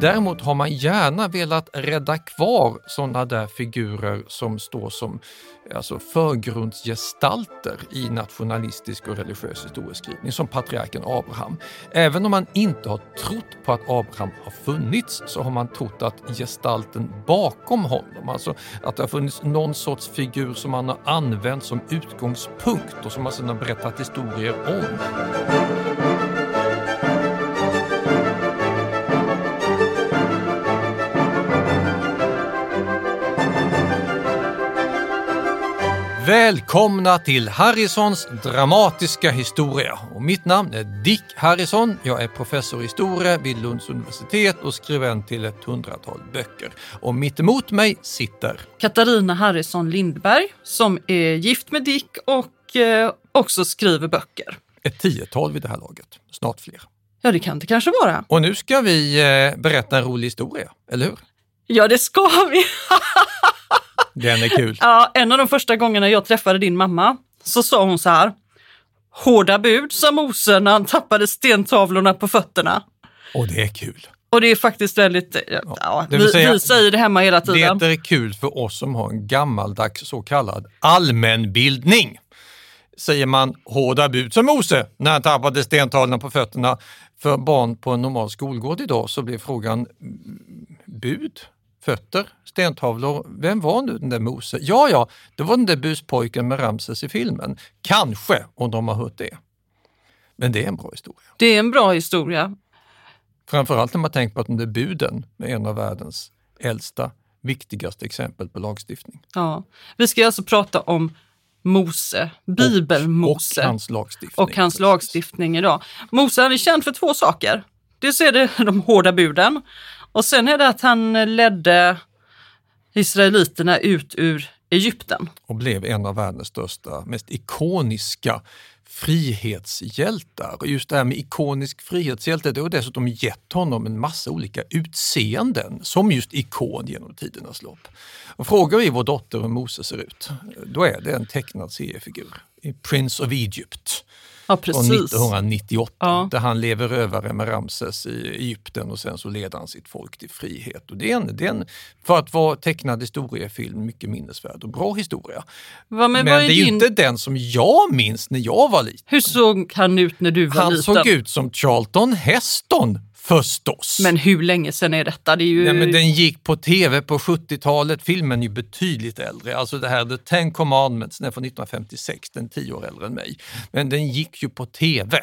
Däremot har man gärna velat rädda kvar sådana där figurer som står som alltså förgrundsgestalter i nationalistisk och religiös historieskrivning, som patriarken Abraham. Även om man inte har trott på att Abraham har funnits så har man trott att gestalten bakom honom, alltså att det har funnits någon sorts figur som man har använt som utgångspunkt och som man sedan har berättat historier om. Välkomna till Harrisons dramatiska historia. Och mitt namn är Dick Harrison. Jag är professor i historia vid Lunds universitet och skribent till ett hundratal böcker. Och mitt emot mig sitter Katarina Harrison Lindberg som är gift med Dick och eh, också skriver böcker. ett tiotal vid det här laget, snart fler. Ja, det kan det kanske vara. Och nu ska vi eh, berätta en rolig historia, eller hur? Ja, det ska vi. Den är kul. Ja, en av de första gångerna jag träffade din mamma så sa hon så här. Hårda bud, sa Mose när han tappade stentavlorna på fötterna. Och det är kul. Och det är faktiskt väldigt, ja, det vill vi, säga, vi säger det hemma hela tiden. Det är kul för oss som har en gammaldags så kallad allmänbildning. Säger man hårda bud som Mose när han tappade stentavlorna på fötterna. För barn på en normal skolgård idag så blir frågan mm, bud, fötter, stentavlor. Vem var nu den där Mose? Ja, ja, det var den där buspojken med Ramses i filmen. Kanske, om de har hört det. Men det är en bra historia. Det är en bra historia. Framförallt när man tänker på att de där buden är en av världens äldsta, viktigaste exempel på lagstiftning. Ja. Vi ska alltså prata om Mose, Bibelmose. Och hans lagstiftning. och hans lagstiftning idag. Mose han är känd för två saker. Dels är det de hårda buden och sen är det att han ledde israeliterna ut ur Egypten. Och blev en av världens största, mest ikoniska frihetshjältar. Och just det här med ikonisk frihetshjälte, det har dessutom gett honom en massa olika utseenden som just ikon genom tidernas lopp. Och frågar vi vår dotter hur Moses ser ut, då är det en tecknad seriefigur i Prince of Egypt Ja, precis. 1998 Ja. där han lever rövare med Ramses i Egypten och sen så leder han sitt folk till frihet. Och det är en, det är en, för att vara tecknad historiefilm, mycket minnesvärd och bra historia. Va, men Men, vad det är är ju din... inte den som jag minns när jag var liten. Hur såg han ut när du var Han liten? såg ut som Charlton Heston förstås. Men hur länge sedan är detta? Det är ju... Nej, men den gick på tv på 70-talet, filmen är ju betydligt äldre. Alltså det här The Ten Commandments, den är från 1956, den är tio år äldre än mig. Men den gick ju på tv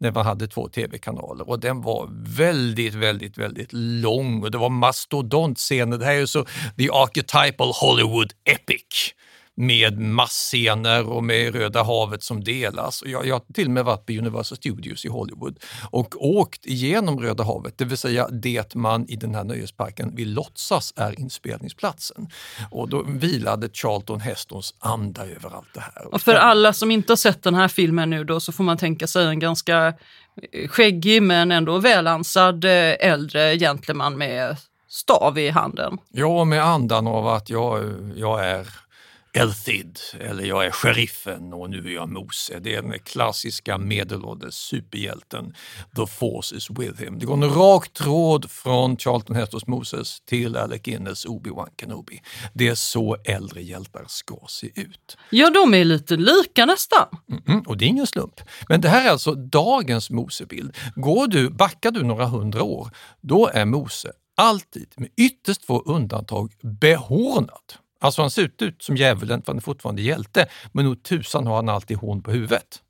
när man hade två tv-kanaler och den var väldigt, väldigt, väldigt lång och det var mastodontscener. Det här är ju så the archetypal Hollywood epic med massscener och med Röda havet som delas. Jag, jag har till och med varit på Universal Studios i Hollywood och åkt igenom Röda havet, det vill säga det man i den här nöjesparken vill låtsas är inspelningsplatsen. Och då vilade Charlton Hestons anda över allt det här. Och för alla som inte har sett den här filmen nu då så får man tänka sig en ganska eh, skäggig men ändå välansad eh, äldre gentleman med stav i handen. Ja, med andan av att jag, jag är Elthid eller jag är sheriffen och nu är jag Mose. Det är den klassiska medelålders superhjälten The force is with him. Det går en rak tråd från Charlton Hestons Moses till Alec Guinness Obi-Wan Kenobi. Det är så äldre hjältar ska se ut. Ja, de är lite lika nästan. Mm, och det är ingen slump. Men det här är alltså dagens Mosebild. Går du, backar du några hundra år, då är Mose alltid, med ytterst få undantag, behornad. Alltså han ser ut, ut som djävulen för han är fortfarande hjälte, men nog tusan har han alltid hån på huvudet.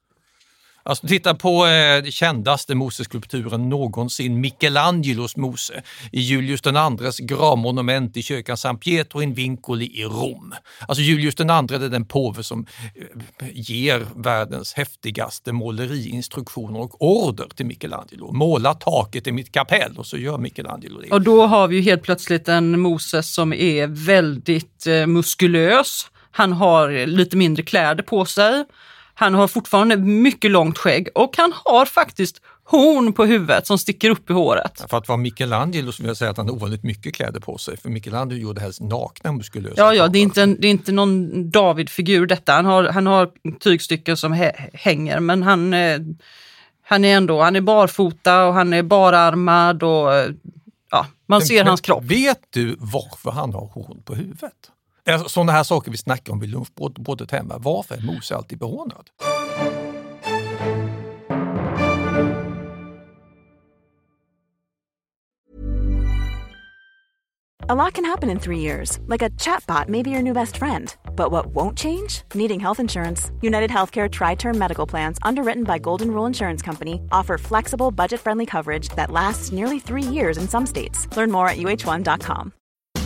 Alltså, titta på eh, kändaste Moseskulpturen någonsin, Michelangelos Mose, i Julius IIs gravmonument i kyrkan San Pietro in Vincoli i Rom. Alltså Julius II är den påve som eh, ger världens häftigaste måleriinstruktioner och order till Michelangelo. Måla taket i mitt kapell och så gör Michelangelo det. Och då har vi ju helt plötsligt en Moses som är väldigt eh, muskulös. Han har lite mindre kläder på sig. Han har fortfarande mycket långt skägg och han har faktiskt horn på huvudet som sticker upp i håret. För att vara Michelangelo så vill jag säga att han har ovanligt mycket kläder på sig. För Michelangelo gjorde helst nakna muskulösa Ja, ja, det är inte, en, det är inte någon David-figur detta. Han har, han har tygstycken som hä, hänger, men han, eh, han är ändå, han är barfota och han är bararmad och eh, ja, man Men- ser men hans kropp. Vet du varför han har horn på huvudet? Alltså, sådana här saker vi snackar om vid lunchbordet hemma. Varför är Mose alltid behånad? A lot can happen in three years, like a chatbot may be your new best friend. But what won't change? Needing health insurance. United Healthcare Tri Term Medical Plans, underwritten by Golden Rule Insurance Company, offer flexible, budget friendly coverage that lasts nearly three years in some states. Learn more at uh1.com.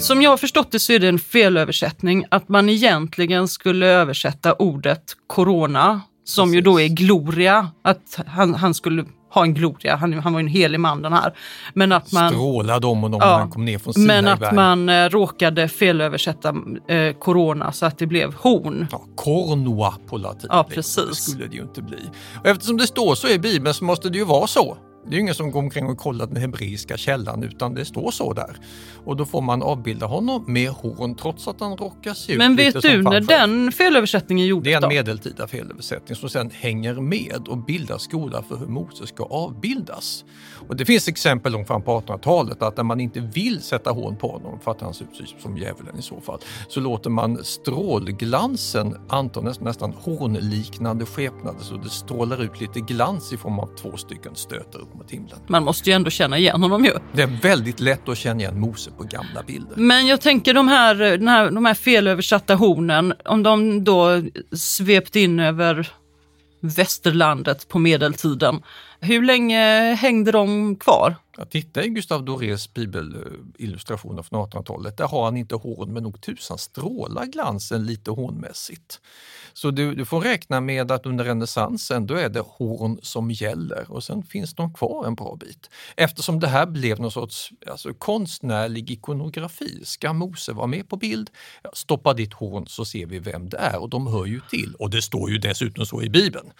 Som jag har förstått det så är det en felöversättning att man egentligen skulle översätta ordet corona, som ju då är gloria, att han, han skulle ha en gloria, han, han var ju en helig man den här. Men att man, Strålade om honom Ja, när han kom ner från Sinai men att berg. man eh, råkade felöversätta eh, corona så att det blev horn. Ja, cornua på latin. Ja, Det precis. skulle det ju inte bli. Och eftersom det står så i Bibeln så måste det ju vara så. Det är ingen som går omkring och kollar den hebreiska källan utan det står så där. Och då får man avbilda honom med horn trots att han råkar se ut Men vet du när den felöversättningen Det är gjordes en då? medeltida felöversättning som sedan hänger med och bildar skola för hur Moses ska avbildas. Och det finns exempel långt fram på 1800-talet att när man inte vill sätta horn på honom för att han ser ut som djävulen i så fall, så låter man strålglansen anta nästan, nästan hornliknande skepnader så det strålar ut lite glans i form av två stycken stötar upp mot himlen. Man måste ju ändå känna igen honom ju. Det är väldigt lätt att känna igen Mose på gamla bilder. Men jag tänker de här, den här, de här felöversatta hornen, om de då svepte in över västerlandet på medeltiden, hur länge hängde de kvar? Ja, titta i Gustav Dorés bibelillustrationer från 1800-talet. Där har han inte horn, men nog tusan strålar glansen lite hornmässigt. Så du, du får räkna med att under renässansen då är det horn som gäller och sen finns de kvar en bra bit. Eftersom det här blev någon sorts alltså, konstnärlig ikonografi. Ska Mose vara med på bild? Ja, stoppa ditt horn så ser vi vem det är och de hör ju till. Och det står ju dessutom så i Bibeln.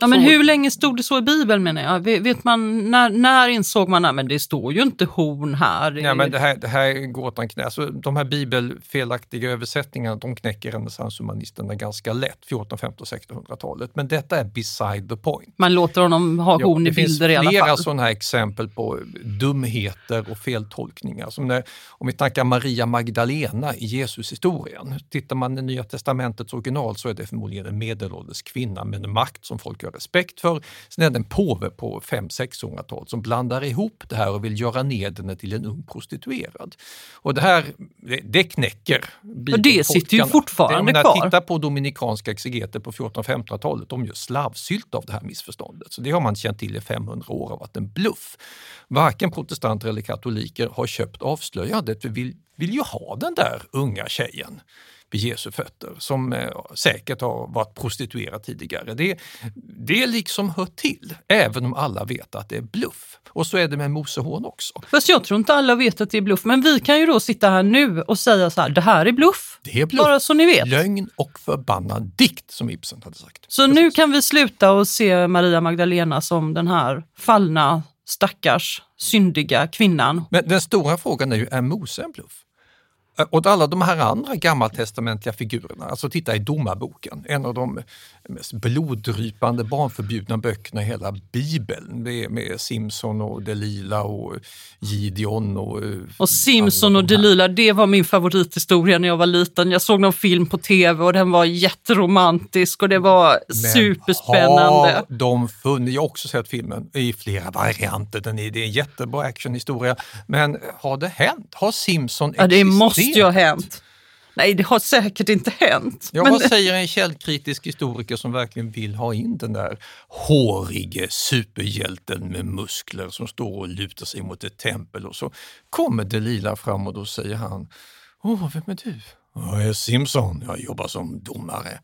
Ja, men Så- hur länge stod det så i Bibeln menar jag? Vet man, när, när insåg man att det står ju inte horn här? Ja, men det här, det här är gåtan knä. Alltså, de här bibelfelaktiga översättningarna de knäcker renässanshumanisterna ganska lätt, 1400, 1500, 1600-talet. Men detta är beside the point. Man låter honom ha Ja, horn i det finns bilder i alla flera fall. sådana här exempel på dumheter och feltolkningar. Som när, om vi tankar Maria Magdalena i Jesushistorien. Tittar man i Nya Testamentets original så är det förmodligen en medelålders kvinna med en makt som folk har respekt för. Sen är det en påve på 500-600-talet som blandar ihop det här och vill göra ned henne till en ung prostituerad. Och det här, det, det knäcker Och det sitter ju fortfarande Det- kvar. Titta på dominikanska exegeter på 1400-1500-talet, de gör slavsylt av det här missförståndet. Så det har man känt till i 500 år och varit en bluff. Varken protestanter eller katoliker har köpt avslöjandet. För vill vill ju ha den där unga tjejen vid Jesu fötter som eh, säkert har varit prostituerad tidigare. Det, det liksom hör till, även om alla vet att det är bluff. Och så är det med Mosehorn också. Fast jag tror inte alla vet att det är bluff, men vi kan ju då sitta här nu och säga så här, det här är bluff. Det är bluff. Bara så ni vet. Lögn och förbannad dikt som Ibsen hade sagt. Så nu kan vi sluta och se Maria Magdalena som den här fallna, stackars, syndiga kvinnan. Men den stora frågan är ju, är Mose en bluff? Och alla de här andra gammaltestamentliga figurerna, alltså titta i Domarboken, en av de mest bloddrypande barnförbjudna böckerna i hela Bibeln med, med Simson och Delila och Gideon. Och, eh, och Simson och de Delila, det var min favorithistoria när jag var liten. Jag såg någon film på tv och den var jätteromantisk och det var Men superspännande. Har de funnits? Jag har också sett filmen i flera varianter. Den är, det är en jättebra actionhistoria. Men har det hänt? Har Simson existerat? Ja, det måste ju ha hänt. Nej, det har säkert inte hänt. Ja, men... Vad säger en källkritisk historiker som verkligen vill ha in den där hårige superhjälten med muskler som står och lutar sig mot ett tempel och så kommer Delila fram och då säger han Åh, vem är du? Jag är Simpson, jag jobbar som domare.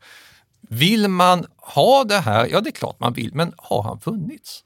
Vill man ha det här? Ja, det är klart man vill, men har han funnits?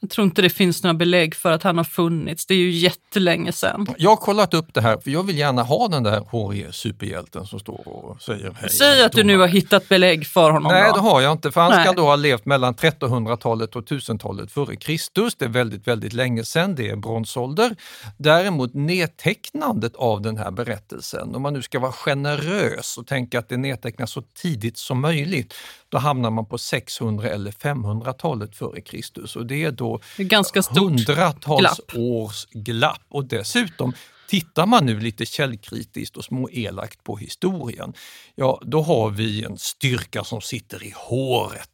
Jag tror inte det finns några belägg för att han har funnits. Det är ju jättelänge sedan. Jag har kollat upp det här för jag vill gärna ha den där hårige superhjälten som står och säger hej. Säg att du nu har hittat belägg för honom. Nej, då. det har jag inte. För han Nej. ska då ha levt mellan 1300-talet och 1000-talet före Kristus. Det är väldigt, väldigt länge sedan. Det är bronsålder. Däremot nedtecknandet av den här berättelsen, om man nu ska vara generös och tänka att det nedtecknas så tidigt som möjligt, då hamnar man på 600 eller 500-talet före Kristus. Och det är då ganska hundratals glapp. års glapp. Och dessutom Tittar man nu lite källkritiskt och småelakt på historien, ja då har vi en styrka som sitter i håret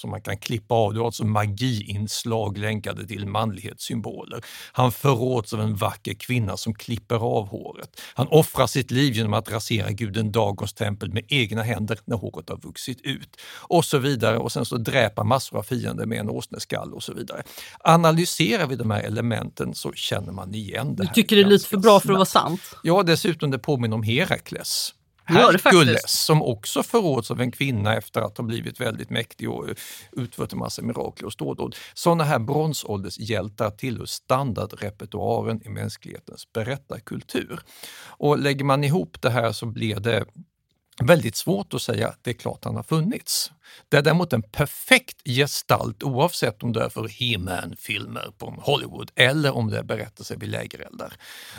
som man kan klippa av. Du har alltså magiinslag länkade till manlighetssymboler. Han förråds av en vacker kvinna som klipper av håret. Han offrar sitt liv genom att rasera guden Dagons tempel med egna händer när håret har vuxit ut. Och så vidare. Och sen så dräpa massor av fiender med en åsneskall och så vidare. Analyserar vi de här elementen så känner man igen det Du tycker det är lite för bra för att vara sant? Ja, dessutom det påminner om Herakles. Herkules som också förråds av en kvinna efter att ha blivit väldigt mäktig och utfört en massa mirakler och stådåd. Sådana här bronsåldershjältar tillhör standardrepertoaren i mänsklighetens berättarkultur. Och lägger man ihop det här så blir det väldigt svårt att säga att det är klart han har funnits. Det är däremot en perfekt gestalt oavsett om det är för He-Man-filmer på Hollywood eller om det är berättelser vid lägereldar.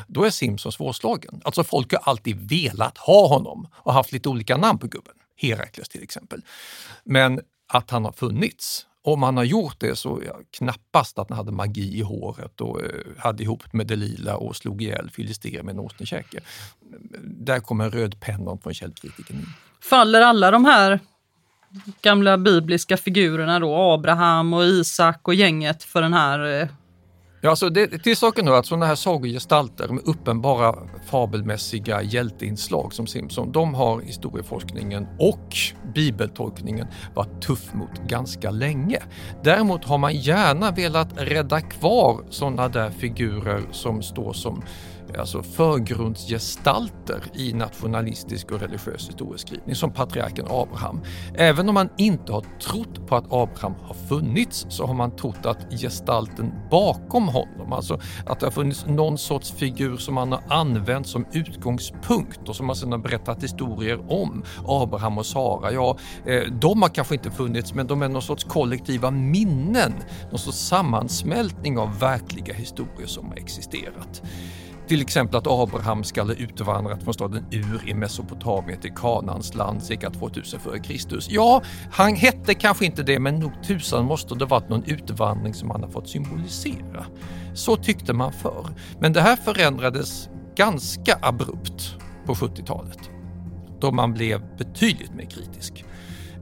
Då är Simpson svårslagen. Alltså folk har alltid velat ha honom och haft lite olika namn på gubben. Herakles till exempel. Men att han har funnits om han har gjort det så ja, knappast att han hade magi i håret och eh, hade ihop med Delila och slog ihjäl filister med en åsnekäke. Där kommer rödpennan från källkritiken in. Faller alla de här gamla bibliska figurerna då, Abraham och Isak och gänget för den här eh, Ja, alltså det, till saken då att sådana här sagogestalter med uppenbara fabelmässiga hjälteinslag som Simpson, de har historieforskningen och bibeltolkningen varit tuff mot ganska länge. Däremot har man gärna velat rädda kvar sådana där figurer som står som alltså förgrundsgestalter i nationalistisk och religiös historieskrivning som patriarken Abraham. Även om man inte har trott på att Abraham har funnits så har man trott att gestalten bakom honom, alltså att det har funnits någon sorts figur som man har använt som utgångspunkt och som man sedan har berättat historier om. Abraham och Sara, ja, eh, de har kanske inte funnits men de är någon sorts kollektiva minnen, någon sorts sammansmältning av verkliga historier som har existerat. Till exempel att Abraham ska ha utvandrat från staden Ur i Mesopotamien till Kanans land cirka 2000 f.Kr. Ja, han hette kanske inte det, men nog tusan måste det varit någon utvandring som han har fått symbolisera. Så tyckte man förr. Men det här förändrades ganska abrupt på 70-talet då man blev betydligt mer kritisk.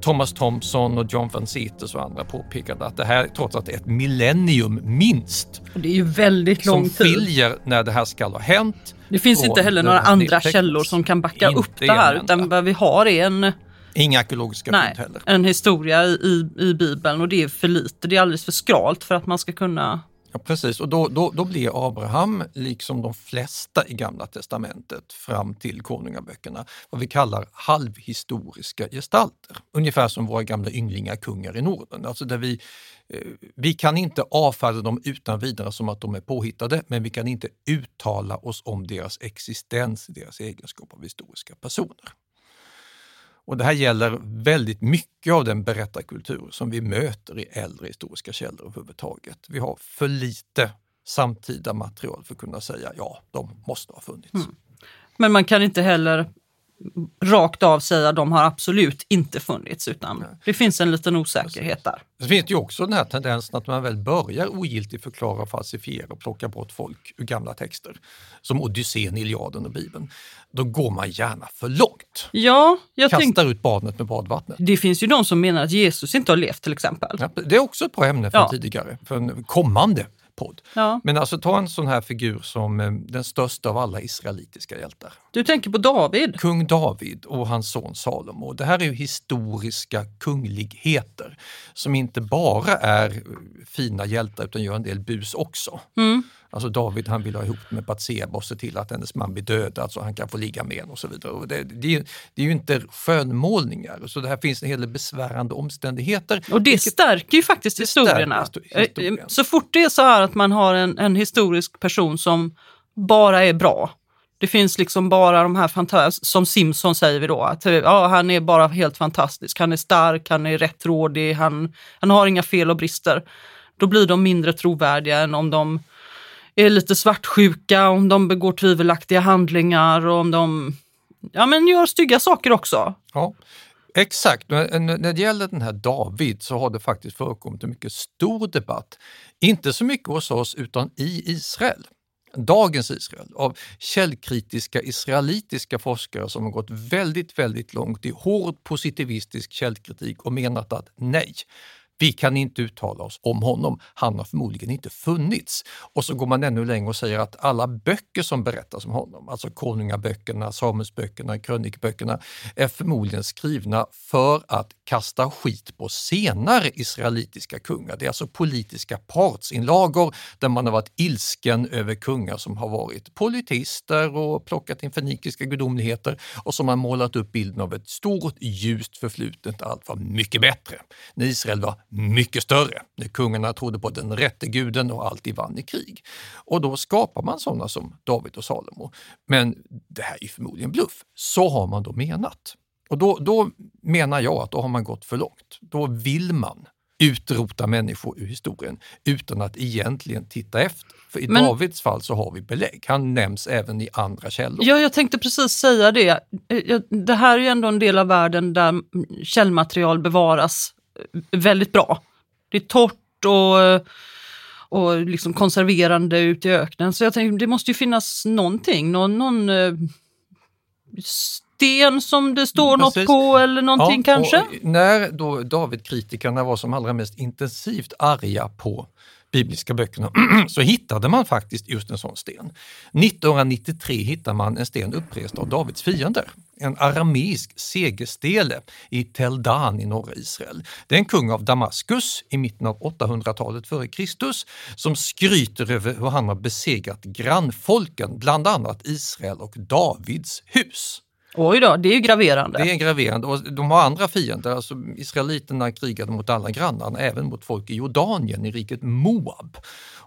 Thomas Thompson och John Van Seters och andra påpekade att det här trots att det är ett millennium minst. Det är ju väldigt lång tid. Som skiljer när det här ska ha hänt. Det finns inte heller några andra källor som kan backa upp det här utan vad vi har är en Inga arkeologiska fynd heller. En historia i, i Bibeln och det är för lite. Det är alldeles för skralt för att man ska kunna Ja, precis, och då, då, då blir Abraham, liksom de flesta i Gamla testamentet fram till konungaböckerna, vad vi kallar halvhistoriska gestalter. Ungefär som våra gamla ynglingakungar i Norden. Alltså där vi, eh, vi kan inte avfärda dem utan vidare som att de är påhittade, men vi kan inte uttala oss om deras existens, deras egenskap av historiska personer. Och det här gäller väldigt mycket av den berättarkultur som vi möter i äldre historiska källor överhuvudtaget. Vi har för lite samtida material för att kunna säga ja, de måste ha funnits. Mm. Men man kan inte heller rakt av säga att de har absolut inte funnits utan det finns en liten osäkerhet där. Det finns ju också den här tendensen att man väl börjar ogiltigt förklara, falsifiera och plocka bort folk ur gamla texter, som Odysseen, Iliaden och Bibeln, då går man gärna för långt. Ja, jag Kastar tänk... ut barnet med badvattnet. Det finns ju de som menar att Jesus inte har levt till exempel. Ja, det är också ett bra ämne för ja. tidigare, för en kommande podd. Ja. Men alltså ta en sån här figur som eh, den största av alla israelitiska hjältar. Du tänker på David? Kung David och hans son Salomo. Det här är ju historiska kungligheter som inte bara är eh, fina hjältar utan gör en del bus också. Mm. Alltså David han vill ha ihop med Batseba och se till att hennes man blir dödad så han kan få ligga med henne och så vidare. Och det, det, det, är ju inte skönmålningar, så det här finns en hel del besvärande omständigheter. Och det vilket, stärker ju faktiskt historierna. Historien. Så fort det är så här att man har en, en historisk person som bara är bra, det finns liksom bara de här fantastiska, som Simpson säger vi då, att ja, han är bara helt fantastisk. Han är stark, han är rättrådig, han, han har inga fel och brister. Då blir de mindre trovärdiga än om de är lite svartsjuka, om de begår tvivelaktiga handlingar och om de ja, men gör stygga saker också. Ja, Exakt, men eh, när det gäller den här David så har det faktiskt förekommit en mycket stor debatt. Inte så mycket hos oss utan i Israel dagens Israel, av källkritiska israelitiska forskare som har gått väldigt, väldigt långt i hård positivistisk källkritik och menat att nej, vi kan inte uttala oss om honom. Han har förmodligen inte funnits. Och så går man ännu längre och säger att alla böcker som berättas om honom, alltså konungaböckerna, Samuelsböckerna, krönikböckerna, är förmodligen skrivna för att kasta skit på senare israelitiska kungar. Det är alltså politiska partsinlagor där man har varit ilsken över kungar som har varit politister och plockat in fenikiska gudomligheter och som har målat upp bilden av ett stort ljust förflutet, allt var mycket bättre. När Israel var mycket större när kungarna trodde på den rätte guden och alltid vann i krig. Och då skapar man sådana som David och Salomo. Men det här är förmodligen bluff. Så har man då menat. Och då, då menar jag att då har man gått för långt. Då vill man utrota människor ur historien utan att egentligen titta efter. För i Men, Davids fall så har vi belägg. Han nämns även i andra källor. Ja, jag tänkte precis säga det. Det här är ju ändå en del av världen där källmaterial bevaras väldigt bra. Det är torrt och, och liksom konserverande ute i öknen. Så jag tänkte det måste ju finnas någonting, någon, någon eh, sten som det står Precis. något på eller någonting ja, kanske? När då David-kritikerna var som allra mest intensivt arga på bibliska böckerna så hittade man faktiskt just en sån sten. 1993 hittade man en sten upprest av Davids fiender, en arameisk segerstele i Tel Dan i norra Israel. Det är en kung av Damaskus i mitten av 800-talet före Kristus som skryter över hur han har besegrat grannfolken, bland annat Israel och Davids hus. Oj då, det är ju graverande. Det är graverande och de har andra fiender. Alltså, Israeliterna krigade mot alla grannarna, även mot folk i Jordanien, i riket Moab.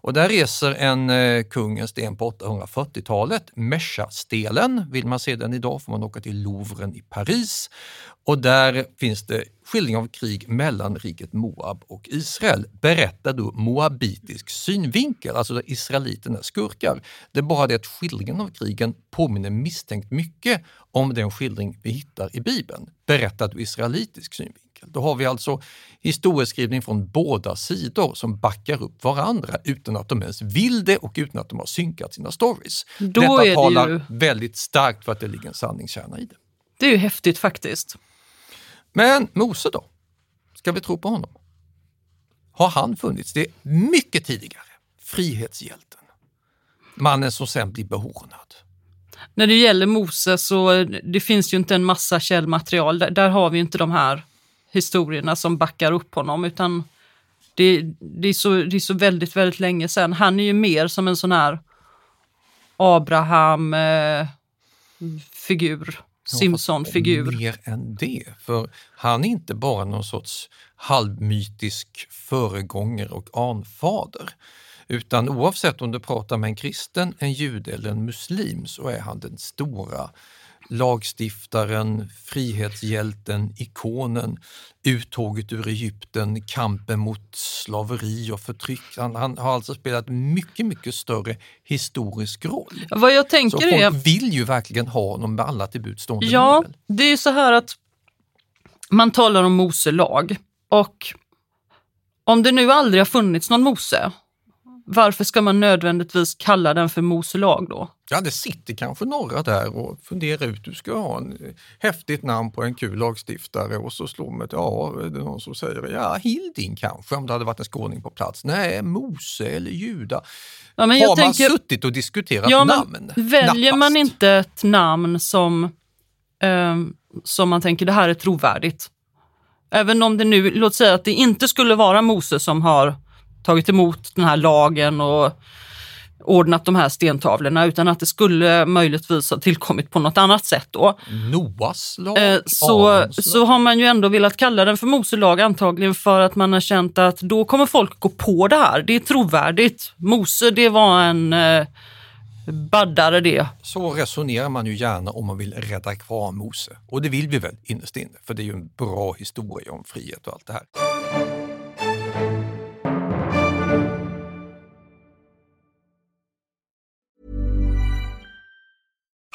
Och där reser en eh, kung en sten på 840-talet, Mesha-stelen. Vill man se den idag får man åka till Louvren i Paris. Och där finns det skildring av krig mellan riket Moab och Israel, Berättar då moabitisk synvinkel, alltså där israeliterna är skurkar. Det är bara det att skildringen av krigen påminner misstänkt mycket om den skildring vi hittar i Bibeln, berättad ur israelitisk synvinkel. Då har vi alltså historieskrivning från båda sidor som backar upp varandra utan att de ens vill det och utan att de har synkat sina stories. Då Detta det talar ju... väldigt starkt för att det ligger en sanningskärna i det. Det är ju häftigt faktiskt. Men Mose då? Ska vi tro på honom? Har han funnits? Det är mycket tidigare. Frihetshjälten. Mannen som sen blir behornad. När det gäller Mose så det finns ju inte en massa källmaterial. Där, där har vi inte de här historierna som backar upp honom utan Det, det, är så, det är så väldigt, väldigt länge sedan. Han är ju mer som en sån här Abraham-figur. Simpson-figur. Mer än det, för han är inte bara någon sorts halvmytisk föregångare och anfader. Utan oavsett om du pratar med en kristen, en jude eller en muslim så är han den stora lagstiftaren, frihetshjälten, ikonen, uttåget ur Egypten, kampen mot slaveri och förtryck. Han, han har alltså spelat mycket, mycket större historisk roll. Vad jag tänker så folk är... vill ju verkligen ha honom med alla till buds stående Ja, medel. det är så här att man talar om Mose lag och om det nu aldrig har funnits någon Mose, varför ska man nödvändigtvis kalla den för Mose lag då? Ja, det sitter kanske några där och funderar ut, du ska ha en eh, häftigt namn på en kul lagstiftare och så slår man ett, ja, är det någon som säger, ja, Hilding kanske, om det hade varit en skåning på plats. Nej, Mose eller Juda. Ja, men jag har man tänker- suttit och diskuterat Ja, namn? väljer Knappast. man inte ett namn som, ehm, som man tänker det här är trovärdigt. Även om det nu, låt säga att det inte skulle vara Mose som har tagit emot den här lagen och ordnat de här stentavlorna utan att det skulle möjligtvis ha tillkommit på något annat sätt då. Noas lag, Eh, så, så har man ju ändå velat kalla den för Mose lag antagligen för att man har känt att då kommer folk gå på det här. Det är trovärdigt. Mose det var en eh, baddare det. Så resonerar man ju gärna om man vill rädda kvar Mose. Och det vill vi väl innerst inne, för det är ju en bra historia om frihet och allt det här.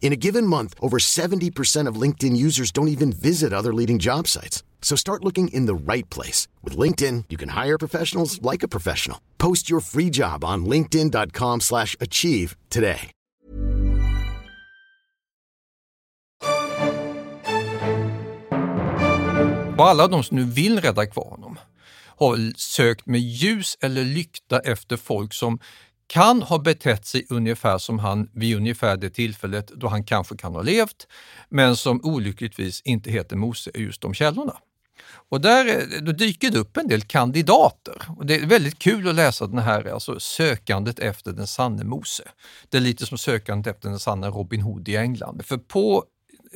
In a given month, over 70% of LinkedIn users don't even visit other leading job sites. So start looking in the right place. With LinkedIn, you can hire professionals like a professional. Post your free job on linkedin.com slash achieve today. Alla de som nu vill rädda kvar honom har sökt med ljus eller lykta efter folk som kan ha betett sig ungefär som han vid ungefär det tillfället då han kanske kan ha levt, men som olyckligtvis inte heter Mose i just de källorna. Och där då dyker det upp en del kandidater. Och det är väldigt kul att läsa den här alltså, sökandet efter den sanne Mose. Det är lite som sökandet efter den sanne Robin Hood i England. För på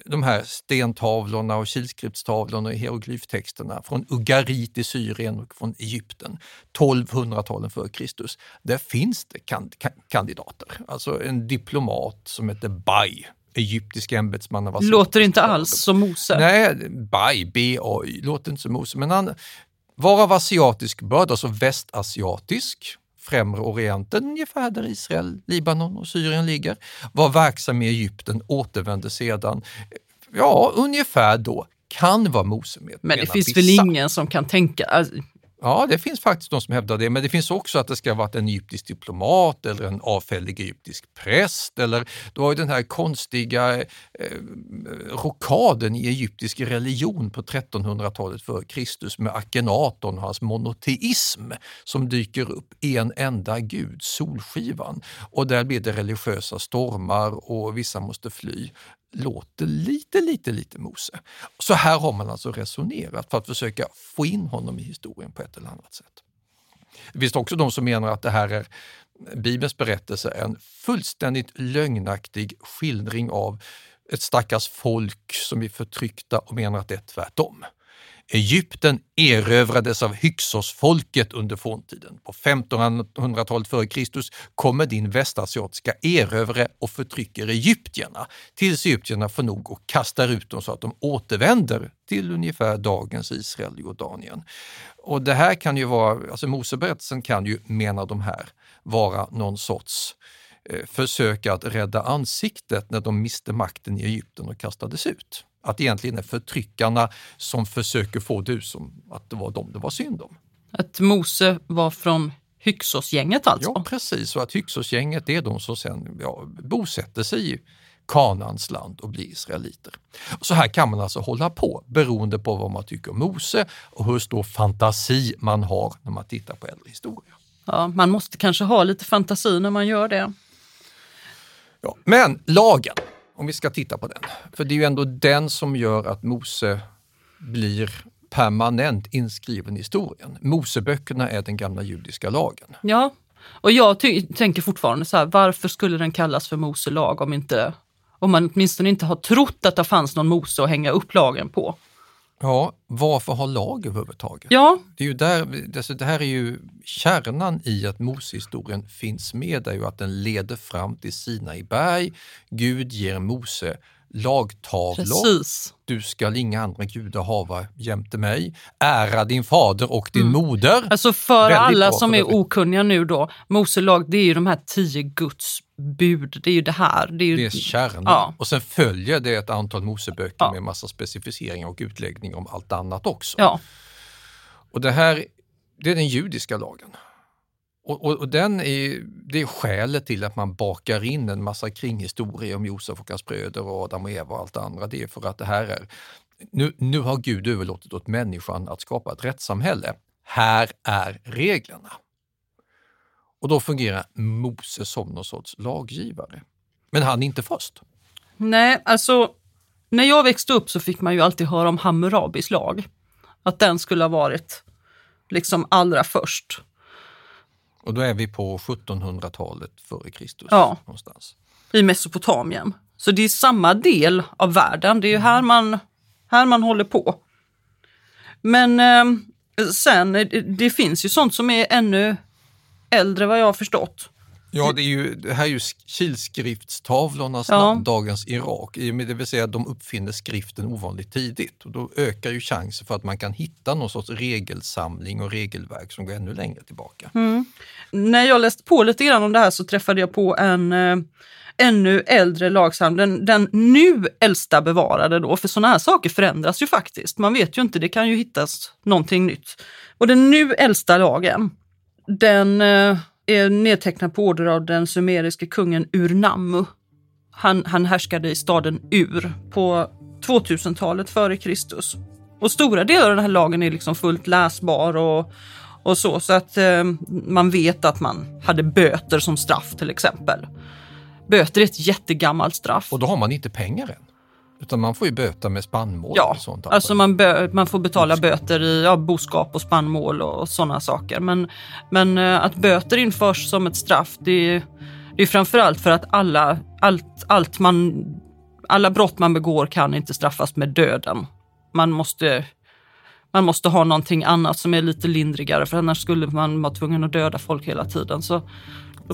de här stentavlorna och kilskriftstavlorna och hieroglyftexterna från Ugarit i Syrien och från Egypten, 1200-talen före Kristus, där finns det kan, kan, kandidater. Alltså en diplomat som heter Bai, egyptisk ämbetsman. Låter inte alls som Mose. Nej, Bai, B-A-Y, låter inte som Mose, men han var av asiatisk börd, alltså västasiatisk, främre orienten, ungefär där Israel, Libanon och Syrien ligger, var verksam i Egypten, återvände sedan, ja, ungefär då, kan vara Mose med. Men det finns vissa. väl ingen som kan tänka... Alltså, Ja, det finns faktiskt de som hävdar det, men det finns också att det ska ha varit en egyptisk diplomat eller en avfällig egyptisk präst eller du har ju den här konstiga eh, rokaden i egyptisk religion på 1300-talet före Kristus med Akenaton och hans monoteism som dyker upp, en enda gud, solskivan. Och där blir det religiösa stormar och vissa måste fly låter lite, lite, lite Mose. Så här har man alltså resonerat för att försöka få in honom i historien på ett eller annat sätt. Det finns också de som menar att det här är Bibelns berättelse en fullständigt lögnaktig skildring av ett stackars folk som är förtryckta och menar att det är tvärtom. Egypten erövrades av Hyksosfolket under forntiden. På 1500-talet f.Kr. kommer din västasiatiska erövrare och förtrycker egyptierna tills egyptierna får nog och kastar ut dem så att de återvänder till ungefär dagens Israel och Jordanien. Och det här kan ju vara, alltså Moseberättelsen kan ju, menar de här, vara någon sorts eh, försök att rädda ansiktet när de miste makten i Egypten och kastades ut. Att det egentligen är förtryckarna som försöker få det ut som att det var dem det var synd om. Att Mose var från Hyksos-gänget alltså? Ja, precis. Och att Hyksos-gänget är de som sen ja, bosätter sig i Kanans land och blir israeliter. Så här kan man alltså hålla på beroende på vad man tycker om Mose och hur stor fantasi man har när man tittar på äldre historia. Ja, man måste kanske ha lite fantasi när man gör det. Ja, men lagen, om vi ska titta på den. För det är ju ändå den som gör att Mose blir permanent inskriven i historien. Moseböckerna är den gamla judiska lagen. Ja, och jag tänker fortfarande så här, varför skulle den kallas för Mose lag om, inte, om man åtminstone inte har trott att det fanns någon Mose att hänga upp lagen på? Ja, varför ha lag överhuvudtaget? Ja. Det, är ju där, alltså det här är ju kärnan i att Mosehistorien finns med, är ju att den leder fram till Sinai berg. Gud ger Mose lagtavlor. Precis. Du skall inga andra gudar hava jämte mig. Ära din fader och din mm. moder. Alltså för Väldigt alla som är okunniga nu då, Mose lag det är ju de här tio Guds bud. Det är ju det här. Det är, ju... det är kärnan. Ja. Och sen följer det ett antal Moseböcker ja. med massa specificeringar och utläggningar om allt annat också. Ja. Och det här, det är den judiska lagen. Och, och, och, den är, det är skälet till att man bakar in en massa kringhistorier om Josef och hans bröder och Adam och Eva och allt det andra. Det är för att det här är, nu, nu har Gud överlåtit åt människan att skapa ett rättssamhälle. Här är reglerna. Och då fungerar Mose som någon sorts laggivare. Men han är inte först. Nej, alltså när jag växte upp så fick man ju alltid höra om Hammurabis lag. Att den skulle ha varit liksom allra först. Och då är vi på 1700-talet före Kristus. Ja, någonstans. i Mesopotamien. Så det är samma del av världen. Det är ju här man, här man håller på. Men eh, sen, det finns ju sånt som är ännu äldre vad jag har förstått. Ja, det, är ju, det här är ju kilskriftstavlornas ja. namn, dagens Irak. Det vill säga att de uppfinner skriften ovanligt tidigt. Och då ökar ju chansen för att man kan hitta någon sorts regelsamling och regelverk som går ännu längre tillbaka. Mm. När jag läste på lite grann om det här så träffade jag på en eh, ännu äldre lagsamling, den, den nu äldsta bevarade då, för sådana här saker förändras ju faktiskt. Man vet ju inte, det kan ju hittas någonting nytt. Och den nu äldsta lagen, den eh, är nedtecknad på order av den sumeriske kungen Urnammu. Han, han härskade i staden Ur på 2000-talet före Kristus. Och stora delar av den här lagen är liksom fullt läsbar och, och så, så att eh, man vet att man hade böter som straff till exempel. Böter är ett jättegammalt straff. Och då har man inte pengar än? Utan man får ju böta med spannmål ja, och sånt. alltså man, man får betala böter i ja, boskap och spannmål och, och sådana saker. Men, men eh, att böter införs som ett straff, det är, det är framförallt för att alla, allt, allt man, alla brott man begår kan inte straffas med döden. Man måste, man måste ha någonting annat som är lite lindrigare för annars skulle man vara tvungen att döda folk hela tiden. Så,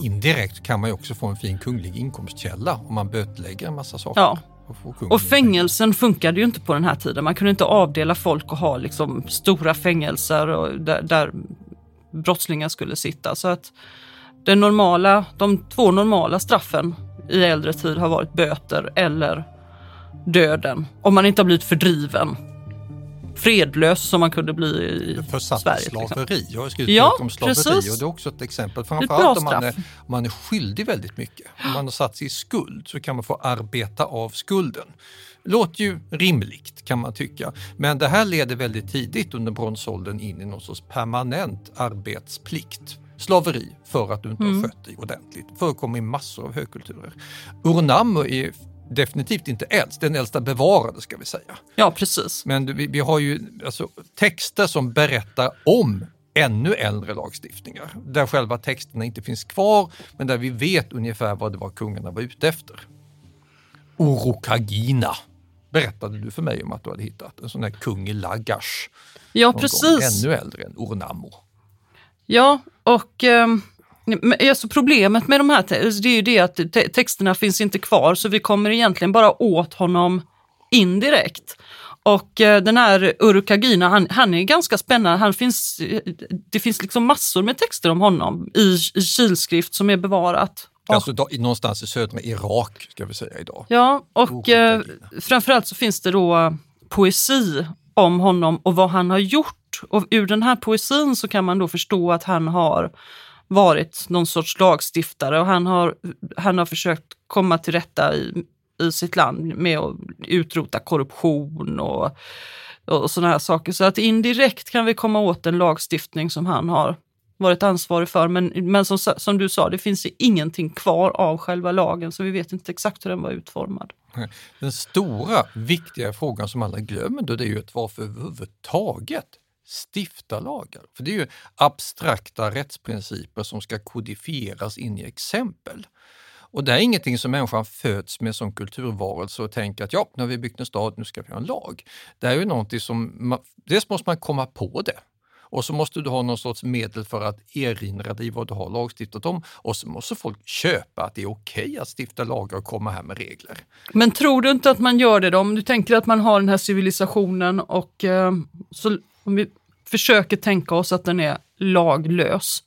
Indirekt kan man ju också få en fin kunglig inkomstkälla om man bötlägger en massa saker. Ja. Och fängelsen funkade ju inte på den här tiden. Man kunde inte avdela folk och ha liksom stora fängelser och där, där brottslingar skulle sitta. Så att det normala, de två normala straffen i äldre tid har varit böter eller döden. Om man inte har blivit fördriven fredlös som man kunde bli i Försatt Sverige. slaveri. Liksom. Jag har skrivit ja, om slaveri precis. och det är också ett exempel. Framförallt om man, är, om man är skyldig väldigt mycket. Om man har satt sig i skuld så kan man få arbeta av skulden. Låter ju rimligt kan man tycka. Men det här leder väldigt tidigt under bronsåldern in i någon sorts permanent arbetsplikt slaveri för att du inte mm. har skött dig ordentligt. Förekommer i massor av högkulturer. Urnammu är definitivt inte äldst, den äldsta bevarade ska vi säga. Ja, precis. Men vi, vi har ju alltså, texter som berättar om ännu äldre lagstiftningar, där själva texterna inte finns kvar, men där vi vet ungefär vad det var kungarna var ute efter. Urukagina berättade du för mig om att du hade hittat, en sån här kung i Lagash. Ja, precis. Gång, ännu äldre än Urnamo. Ja, och eh, alltså problemet med de här te- det är ju det att te- texterna finns inte kvar så vi kommer egentligen bara åt honom indirekt. Och eh, den här Urukagina, han, han är ganska spännande. Han finns, eh, det finns liksom massor med texter om honom i, i kilskrift som är bevarat. Alltså då, någonstans i södra Irak ska vi säga idag. Ja, och eh, framförallt så finns det då eh, poesi om honom och vad han har gjort. Och ur den här poesin så kan man då förstå att han har varit någon sorts lagstiftare och han har, han har försökt komma till rätta i, i sitt land med att utrota korruption och, och sådana här saker. Så att indirekt kan vi komma åt en lagstiftning som han har varit ansvarig för. Men, men som, som du sa, det finns ingenting kvar av själva lagen så vi vet inte exakt hur den var utformad. Den stora viktiga frågan som alla glömmer då det är ju att varför överhuvudtaget stifta lagar? För det är ju abstrakta rättsprinciper som ska kodifieras in i exempel. Och det är ingenting som människan föds med som kulturvarelse och tänker att ja, nu har vi byggt en stad, nu ska vi ha en lag. Det är ju någonting som, man, dels måste man komma på det och så måste du ha någon sorts medel för att erinra dig vad du har lagstiftat om och så måste folk köpa att det är okej att stifta lagar och komma här med regler. Men tror du inte att man gör det då? Om du tänker att man har den här civilisationen och eh, så om vi försöker tänka oss att den är laglös.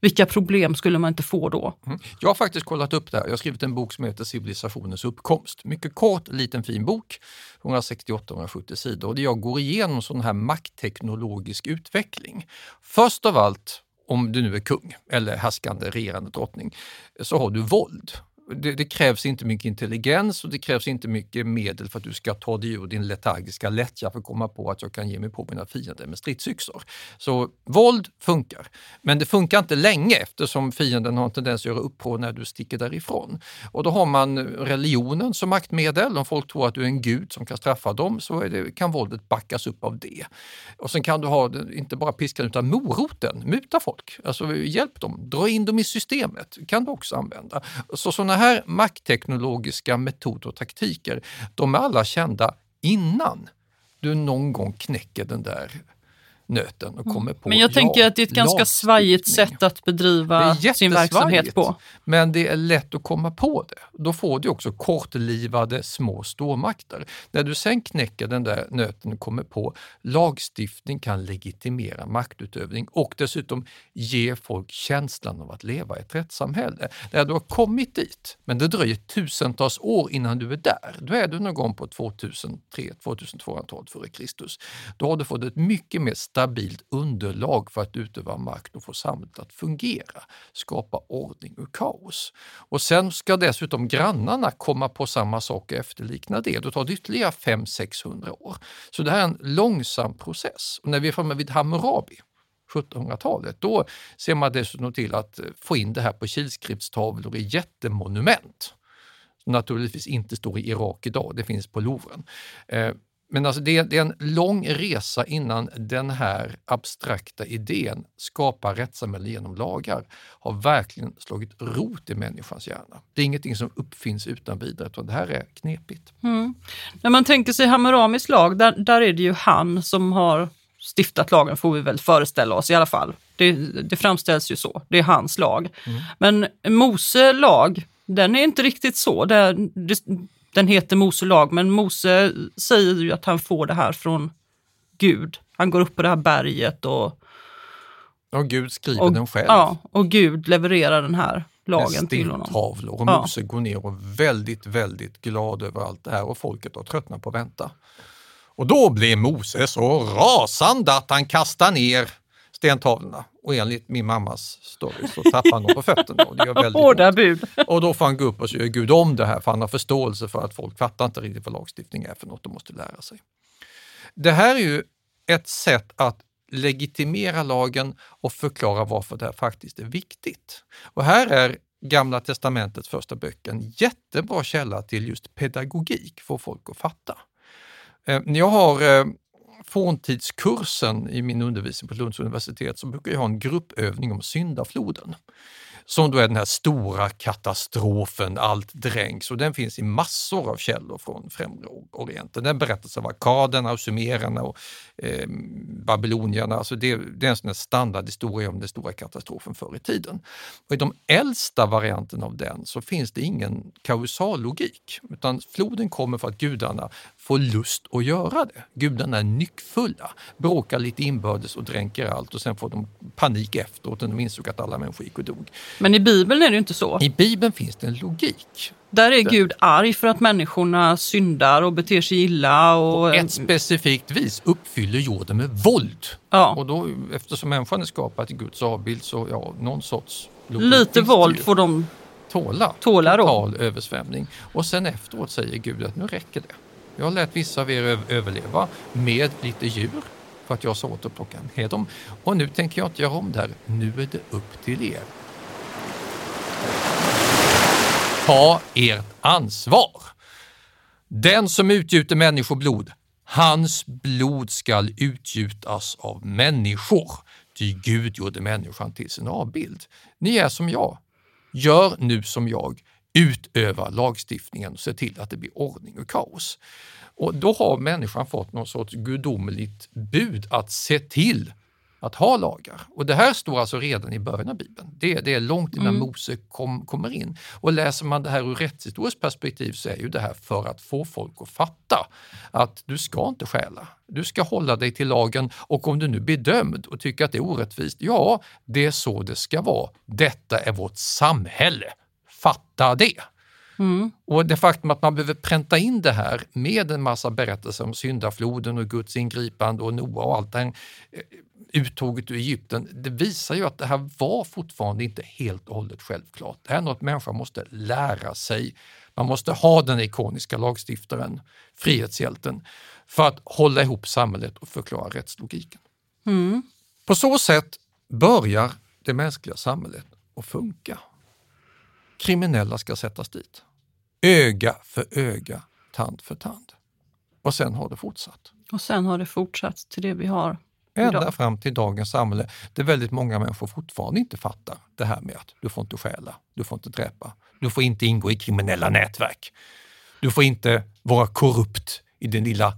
Vilka problem skulle man inte få då? Mm. Jag har faktiskt kollat upp det här. Jag har skrivit en bok som heter Civilisationens uppkomst. Mycket kort, liten fin bok, 168-170 sidor. Och där jag går igenom sån här maktteknologisk utveckling. Först av allt, om du nu är kung eller härskande regerande drottning, så har du våld. Det, det, krävs inte mycket intelligens och det krävs inte mycket medel för att du ska ta dig ur din letargiska lättja för att komma på att jag kan ge mig på mina fiender med stridsyxor. Så våld funkar, men det funkar inte länge eftersom fienden har en tendens att göra uppror när du sticker därifrån. Och då har man religionen som maktmedel. Om folk tror att du är en gud som kan straffa dem så det, kan våldet backas upp av det. Och sen kan du ha inte bara piskan utan moroten, muta folk, alltså hjälp dem, dra in dem i systemet kan du också använda. Så sådana här maktteknologiska metoder och taktiker, de är alla kända innan du någon gång knäcker den där nöten och kommer på Men jag ja, tänker att det är ett ganska svajigt sätt att bedriva sin verksamhet på. Men det är lätt att komma på det. Då får du också kortlivade små stormakter. När du sen knäcker den där nöten och kommer på lagstiftning kan legitimera maktutövning och dessutom ge folk känslan av att leva i ett rättssamhälle. När du har kommit dit, men det dröjer tusentals år innan du är där, då är du någon gång på 2003-2200-talet före Kristus. Då har du fått ett mycket mer stabilt underlag för att utöva makt och få samhället att fungera, skapa ordning och kaos. Och sen ska dessutom grannarna komma på samma sak och efterlikna det. Då tar det ytterligare 500-600 år. Så det här är en långsam process. Och när vi är framme vid Hammurabi, 1700-talet, då ser man dessutom till att eh, få in det här på kilskriftstavlor i jättemonument. Naturligtvis inte står i Irak idag, det finns på Louvren. Eh, men alltså det, är en lång resa innan den här abstrakta idén, skapa rättssamhälle genom lagar, har verkligen slagit rot i människans hjärna. Det är ingenting som uppfinns utan vidare, utan det här är knepigt. Mm. När man tänker sig Hammurabis lag, där, där är det ju han som har stiftat lagen, får vi väl föreställa oss i alla fall. Det, det framställs ju så, det är hans lag. Mm. Men Mose lag, den är inte riktigt så. Det, det, den heter Mose lag, men Mose säger ju att han får det här från Gud. Han går upp på det här berget och... Och Gud skriver och, den själv. Ja, och Gud levererar den här lagen till honom. tavlor och Ja. Mose går ner och är väldigt, väldigt glad över allt det här och folket har tröttnat på att vänta. Och då blir Mose så rasande att han kastar ner stentavlorna. Och enligt min mammas story så tappar han dem på fötterna. Och, det gör väldigt Hårda bud. och då får han gå upp och gör Gud om det här för han har förståelse för att folk fattar inte riktigt vad lagstiftning är för något de måste lära sig. Det här är ju ett sätt att legitimera lagen och förklara varför det här faktiskt är viktigt. Och här är Gamla testamentets första böcker en jättebra källa till just pedagogik, få folk att fatta. Eh, jag har eh, forntidskursen i min undervisning på Lunds universitet så brukar jag ha en gruppövning om syndafloden som då är den här stora katastrofen, allt dränks och den finns i massor av källor från Främre Orienten. Den berättas av akaderna och sumererna och eh, babylonierna. Alltså det, det, är en sån standardhistoria om den stora katastrofen förr i tiden. Och I de äldsta varianterna av den så finns det ingen kausallogik, utan floden kommer för att gudarna får lust att göra det. Gudarna är nyckfulla, bråkar lite inbördes och dränker allt och sen får de panik efteråt när de insåg att alla människor gick och dog. Men i Bibeln är det inte så. I Bibeln finns det en logik. Där är Gud arg för att människorna syndar och beter sig illa. Och... På ett specifikt vis uppfyller jorden med våld. Ja. Och då, eftersom människan är skapad i Guds avbild så ja, någon sorts Lite våld får de tåla. tåla då. Total översvämning. Och sen efteråt säger Gud att nu räcker det. Jag har lät vissa av er överleva med lite djur för att jag sa åt att plocka med dem. Och nu tänker jag inte göra om det här. Nu är det upp till er. Ta ert ansvar. Den som utgjuter människoblod, hans blod skall utgjutas av människor. Ty Gud gjorde människan till sin avbild. Ni är som jag. Gör nu som jag. Utöva lagstiftningen och se till att det blir ordning och kaos. Och då har människan fått någon sorts gudomligt bud att se till att ha lagar. Och det här står alltså redan i början av Bibeln. Det, det är långt innan mm. Mose kom, kommer in. Och läser man det här ur rättshistoriskt perspektiv så är ju det här för att få folk att fatta att du ska inte stjäla. Du ska hålla dig till lagen och om du nu blir dömd och tycker att det är orättvist, ja, det är så det ska vara. Detta är vårt samhälle. Fatta det! Mm. Och det faktum att man behöver pränta in det här med en massa berättelser om syndafloden och Guds ingripande och Noa och allt det här eh, uttåget ur Egypten, det visar ju att det här var fortfarande inte helt och hållet självklart. Det här är något människan måste lära sig. Man måste ha den ikoniska lagstiftaren, frihetshjälten, för att hålla ihop samhället och förklara rättslogiken. Mm. På så sätt börjar det mänskliga samhället att funka. Kriminella ska sättas dit. Öga för öga, tand för tand. Och sen har det fortsatt. Och sen har det fortsatt till det vi har Ända idag. fram till dagens samhälle där väldigt många människor fortfarande inte fattar det här med att du får inte stjäla, du får inte dräpa, du får inte ingå i kriminella nätverk. Du får inte vara korrupt i din lilla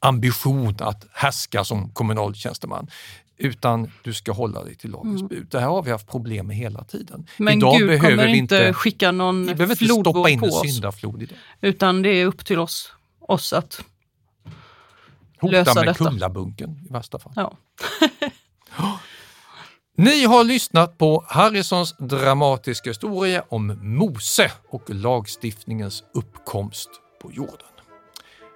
ambition att härska som kommunal tjänsteman utan du ska hålla dig till lagens mm. bud. Det här har vi haft problem med hela tiden. Men idag Gud behöver kommer vi inte skicka någon vi behöver inte stoppa in en syndaflod idag. Utan det är upp till oss, oss att Hota lösa med detta. Kumlabunken i värsta fall. Ja. Ni har lyssnat på Harrisons dramatiska historia om Mose och lagstiftningens uppkomst på jorden.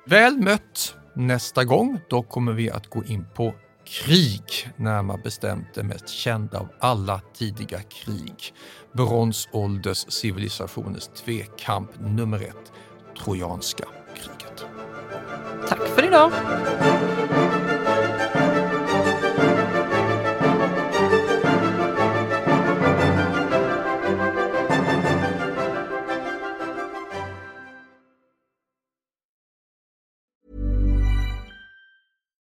Väl mött nästa gång, då kommer vi att gå in på krig, närmare bestämt det mest kända av alla tidiga krig. Bronsålders civilisationers tvekamp nummer ett, Trojanska kriget. Tack för idag!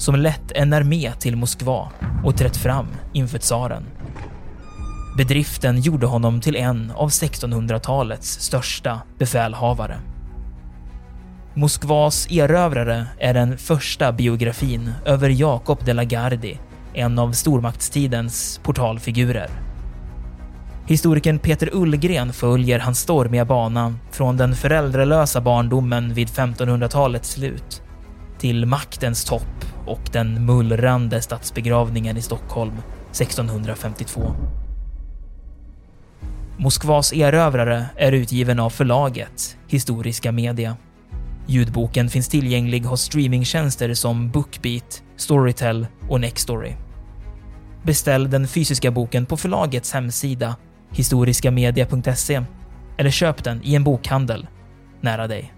som lett en armé till Moskva och trätt fram inför tsaren. Bedriften gjorde honom till en av 1600-talets största befälhavare. Moskvas erövrare är den första biografin över Jakob de la Gardie, en av stormaktstidens portalfigurer. Historikern Peter Ullgren följer hans stormiga bana från den föräldralösa barndomen vid 1500-talets slut till maktens topp och den mullrande statsbegravningen i Stockholm 1652. Moskvas erövrare är utgiven av förlaget Historiska Media. Ljudboken finns tillgänglig hos streamingtjänster som Bookbeat, Storytel och Nextory. Beställ den fysiska boken på förlagets hemsida historiskamedia.se eller köp den i en bokhandel nära dig.